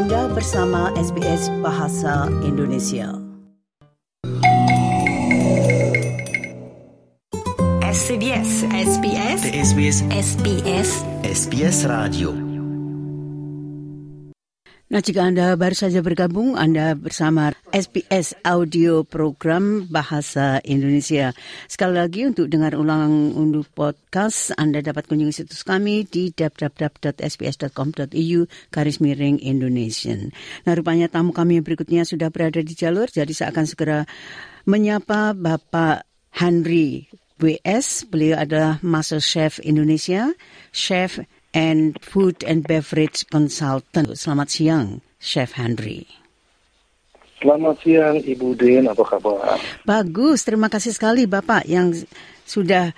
Anda bersama SBS Bahasa Indonesia. SBS SBS SBS SBS SBS Radio Nah, jika Anda baru saja bergabung, Anda bersama SBS Audio Program Bahasa Indonesia. Sekali lagi untuk dengar ulang unduh podcast, Anda dapat kunjungi situs kami di www.sbs.com.au garis miring Indonesian. Nah, rupanya tamu kami yang berikutnya sudah berada di jalur, jadi saya akan segera menyapa Bapak Henry WS. Beliau adalah Master Chef Indonesia, Chef and Food and Beverage Consultant. Selamat siang, Chef Henry. Selamat siang Ibu Den, apa kabar? Bagus, terima kasih sekali Bapak yang sudah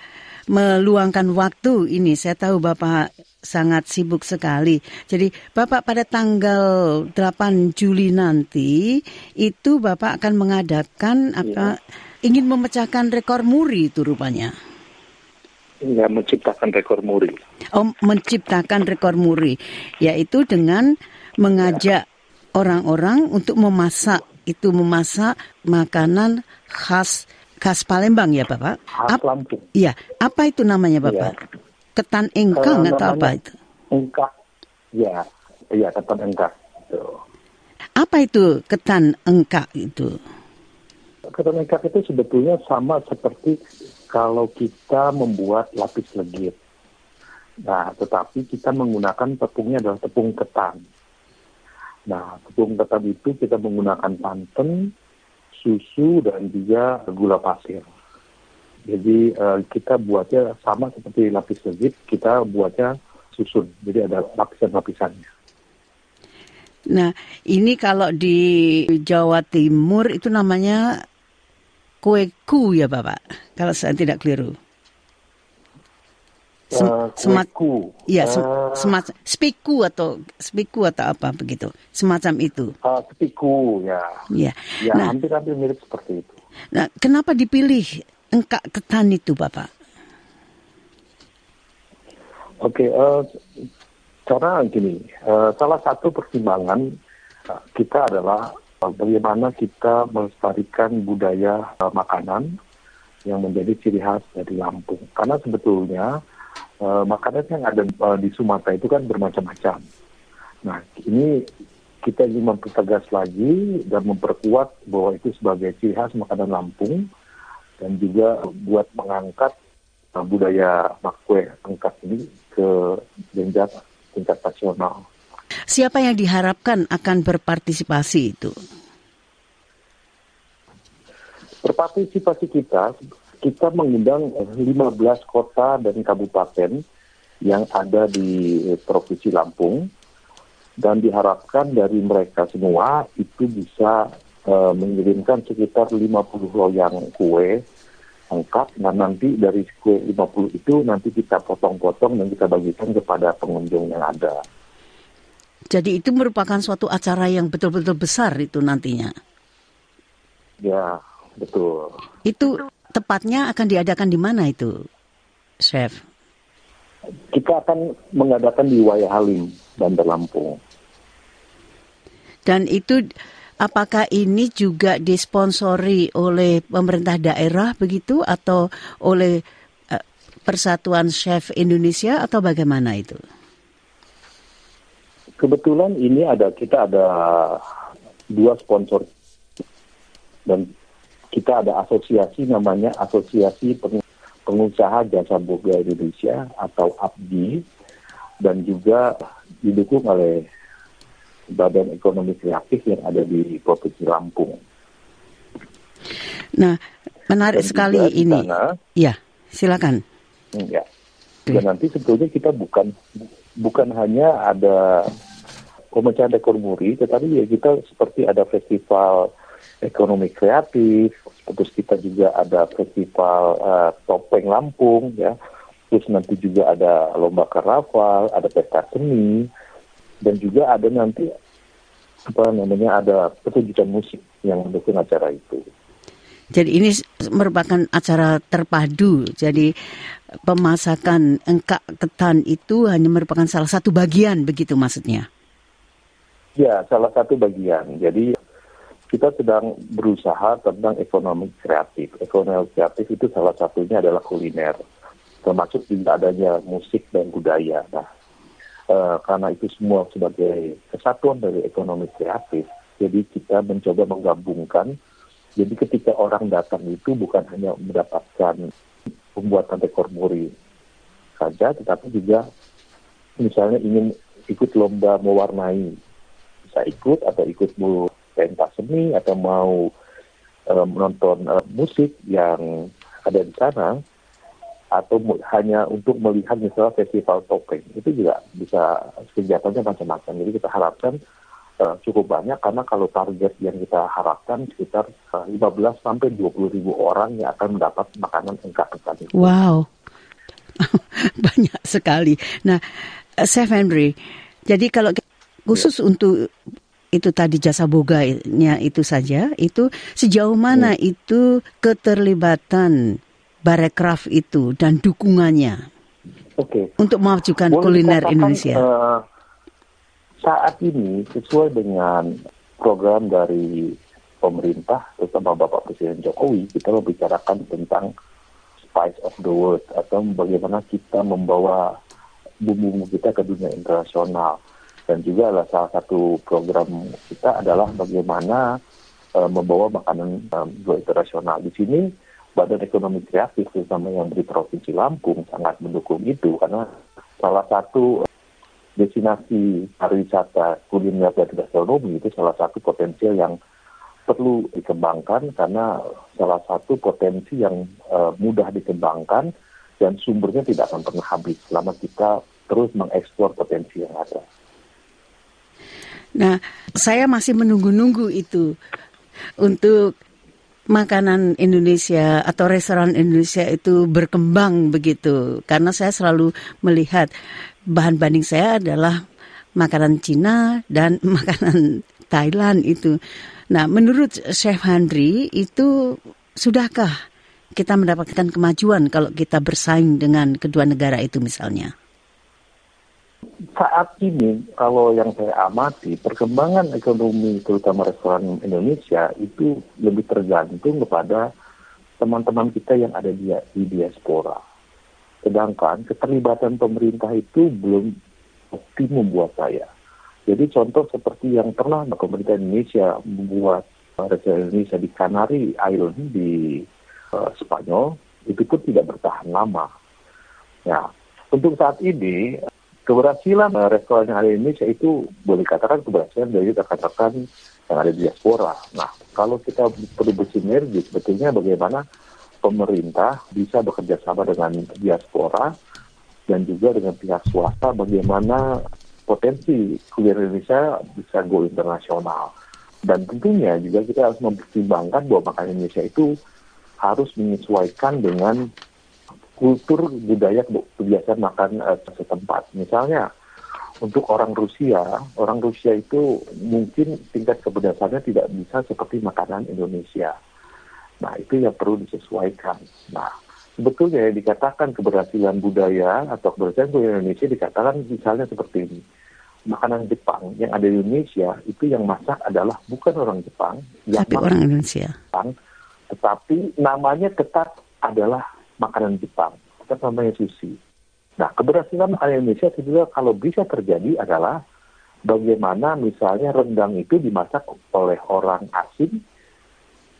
meluangkan waktu ini. Saya tahu Bapak sangat sibuk sekali. Jadi Bapak pada tanggal 8 Juli nanti itu Bapak akan mengadakan apa ingin memecahkan rekor muri itu rupanya. Ya, menciptakan rekor muri. Oh, menciptakan rekor muri, yaitu dengan mengajak orang-orang untuk memasak itu memasak makanan khas khas Palembang ya Bapak? Khas Ap- Lampung. Iya, apa itu namanya Bapak? Ketan engkang Eh, atau apa itu? Engkak. Ya, iya ketan engkak. Tuh. Apa itu ketan engkak itu? Ketan engkak itu sebetulnya sama seperti kalau kita membuat lapis legit. Nah, tetapi kita menggunakan tepungnya adalah tepung ketan. Nah, tepung ketan itu kita menggunakan santan, susu, dan juga gula pasir. Jadi eh, kita buatnya sama seperti lapis legit, kita buatnya susun. Jadi ada lapisan-lapisannya. Nah, ini kalau di Jawa Timur itu namanya kueku ya Bapak, kalau saya tidak keliru. Sem- Eh, semat-. Iya, sem- Eh, semacam spiku atau spiku atau apa begitu, semacam itu. eh, kepiku, ya. Ya. Ya, Nah, hampir-hampir mirip seperti itu. nah, kenapa dipilih engkak ketan itu, Bapak? Oke, eh, karena gini, eh, salah satu pertimbangan eh, kita adalah bagaimana kita melestarikan budaya eh, makanan yang menjadi ciri khas dari Lampung. Karena sebetulnya eh, makanan yang ada eh, di Sumatera itu kan bermacam-macam. Nah, ini kita ingin mempertegas lagi dan memperkuat bahwa itu sebagai ciri khas makanan Lampung dan juga buat mengangkat uh, budaya makwe angkat ini ke jenjang tingkat nasional. Siapa yang diharapkan akan berpartisipasi itu? Berpartisipasi kita, kita mengundang eh, 15 kota dan kabupaten yang ada di Provinsi Lampung dan diharapkan dari mereka semua itu bisa eh, mengirimkan sekitar 50 loyang kue lengkap. Nah nanti dari kue 50 itu nanti kita potong-potong dan kita bagikan kepada pengunjung yang ada. Jadi itu merupakan suatu acara yang betul-betul besar itu nantinya. Ya, betul. Itu tepatnya akan diadakan di mana itu, Chef? Kita akan mengadakan di Waya Halim, Bandar Lampung. Dan itu apakah ini juga disponsori oleh pemerintah daerah begitu atau oleh eh, Persatuan Chef Indonesia atau bagaimana itu? Kebetulan ini ada kita ada dua sponsor dan kita ada asosiasi namanya Asosiasi Peng- Pengusaha Jasa Boga Indonesia atau APDI dan juga didukung oleh Badan Ekonomi Kreatif yang ada di Provinsi Lampung. Nah, menarik Dan sekali ini. sana- Ya, silakan. Ya. Dan nanti sebetulnya kita bukan bukan hanya ada pemecahan rekor muri, tetapi ya kita seperti ada festival ekonomi kreatif, terus kita juga ada festival eh, topeng Lampung, ya. Terus nanti juga ada lomba karnaval, ada pesta seni, dan juga ada nanti apa namanya ada pertunjukan musik yang mendukung acara itu. Jadi ini merupakan acara terpadu. Jadi pemasakan engkak ketan itu hanya merupakan salah satu bagian begitu maksudnya. Ya, salah satu bagian. Jadi kita sedang berusaha tentang ekonomi kreatif. Ekonomi kreatif itu salah satunya adalah kuliner, termasuk juga adanya musik dan budaya. Nah, e, karena itu semua sebagai kesatuan dari ekonomi kreatif, jadi kita mencoba menggabungkan. Jadi ketika orang datang itu bukan hanya mendapatkan pembuatan rekor muri saja, tetapi juga misalnya ingin ikut lomba mewarnai bisa ikut atau ikut pentas seni atau mau uh, menonton uh, musik yang ada di sana atau hanya untuk melihat misalnya festival topeng itu juga bisa kegiatannya macam-macam. Jadi kita harapkan uh, cukup banyak karena kalau target yang kita harapkan sekitar uh, 15 sampai 20 ribu orang yang akan mendapat makanan engkak pekan Wow, banyak sekali. Nah, Chef Henry, jadi kalau khusus ya. untuk itu tadi jasa boganya itu saja, itu sejauh mana hmm. itu keterlibatan Barekraf itu dan dukungannya okay. untuk memajukan Boleh kuliner Indonesia? Uh, saat ini sesuai dengan program dari pemerintah, terutama Bapak Presiden Jokowi, kita membicarakan tentang spice of the world atau bagaimana kita membawa bumbu-bumbu kita ke dunia internasional dan juga adalah salah satu program kita adalah bagaimana uh, membawa makanan um, go internasional. Di sini Badan Ekonomi Kreatif terutama yang di Provinsi Lampung sangat mendukung itu karena salah satu destinasi pariwisata kuliner dan gastronomi itu salah satu potensial yang perlu dikembangkan karena salah satu potensi yang uh, mudah dikembangkan dan sumbernya tidak akan pernah habis selama kita terus mengeksplor potensi yang ada. Nah, saya masih menunggu-nunggu itu untuk makanan Indonesia atau restoran Indonesia itu berkembang begitu. Karena saya selalu melihat bahan banding saya adalah makanan Cina dan makanan Thailand itu. Nah, menurut Chef Henry itu sudahkah kita mendapatkan kemajuan kalau kita bersaing dengan kedua negara itu misalnya? Saat ini kalau yang saya amati perkembangan ekonomi terutama restoran Indonesia itu lebih tergantung kepada teman-teman kita yang ada di, di diaspora. Sedangkan keterlibatan pemerintah itu belum optimum buat saya. Jadi contoh seperti yang pernah pemerintah Indonesia membuat restoran Indonesia di Canary Island di uh, Spanyol itu pun tidak bertahan lama. Ya, untuk saat ini keberhasilan uh, restoran yang ada di Indonesia itu boleh katakan keberhasilan dari rekan-rekan yang ada di diaspora. Nah, kalau kita perlu bersinergi, sebetulnya bagaimana pemerintah bisa bekerja sama dengan diaspora dan juga dengan pihak swasta bagaimana potensi kuliner Indonesia bisa go internasional. Dan tentunya juga kita harus mempertimbangkan bahwa makanan Indonesia itu harus menyesuaikan dengan kultur budaya kebiasaan makan uh, setempat. Misalnya untuk orang Rusia, orang Rusia itu mungkin tingkat kepedasannya tidak bisa seperti makanan Indonesia. Nah itu yang perlu disesuaikan. Nah sebetulnya dikatakan keberhasilan budaya atau keberhasilan budaya Indonesia dikatakan misalnya seperti ini. Makanan Jepang yang ada di Indonesia itu yang masak adalah bukan orang Jepang, yang tapi orang Indonesia. Jepang, tetapi namanya tetap adalah makanan Jepang. Kita namanya sushi. Nah, keberhasilan makanan Indonesia juga kalau bisa terjadi adalah bagaimana misalnya rendang itu dimasak oleh orang asing,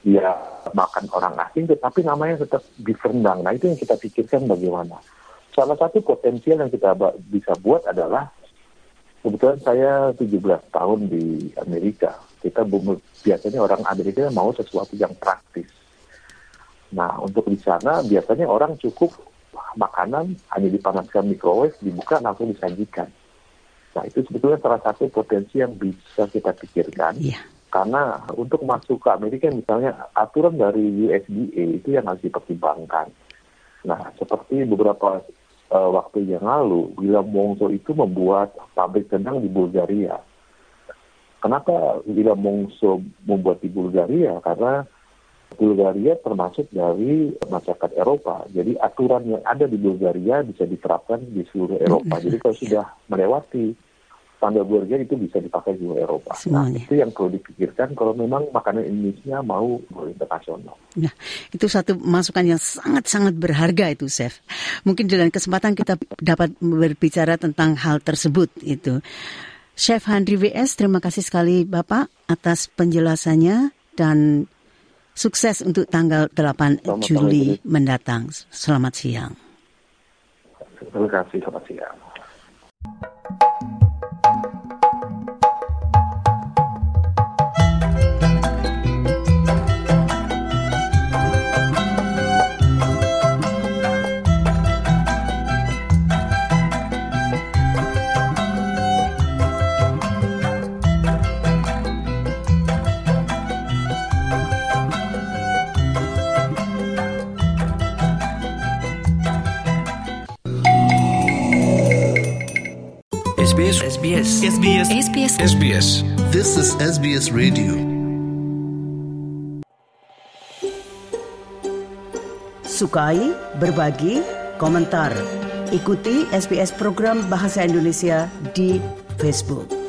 dia makan orang asing, tetapi namanya tetap beef rendang. Nah, itu yang kita pikirkan bagaimana. Salah satu potensial yang kita bisa buat adalah, kebetulan saya 17 tahun di Amerika. Kita biasanya orang Amerika mau sesuatu yang praktis Nah, untuk di sana biasanya orang cukup makanan hanya dipanaskan microwave, dibuka langsung disajikan. Nah, itu sebetulnya salah satu potensi yang bisa kita pikirkan. Yeah. Karena untuk masuk ke Amerika misalnya aturan dari USDA itu yang harus dipertimbangkan. Nah, seperti beberapa uh, waktu yang lalu, William Wongso itu membuat pabrik rendang di Bulgaria. Kenapa William Wongso membuat di Bulgaria? Karena Bulgaria termasuk dari masyarakat Eropa. Jadi aturan yang ada di Bulgaria bisa diterapkan di seluruh Eropa. Jadi kalau sudah melewati standar burger itu bisa dipakai di Eropa. Nah, Semuanya. itu yang perlu dipikirkan kalau memang makanan Indonesia mau go internasional. Nah, itu satu masukan yang sangat-sangat berharga itu, Chef. Mungkin dengan kesempatan kita dapat berbicara tentang hal tersebut itu. Chef Handri WS, terima kasih sekali Bapak atas penjelasannya dan sukses untuk tanggal 8 Selamat Juli pagi. mendatang. Selamat siang. Terima kasih, selamat siang. SBS SBS SBS SBS SBS. This is SBS Radio. Sukai, berbagi, komentar. Ikuti SBS program Bahasa Indonesia di Facebook.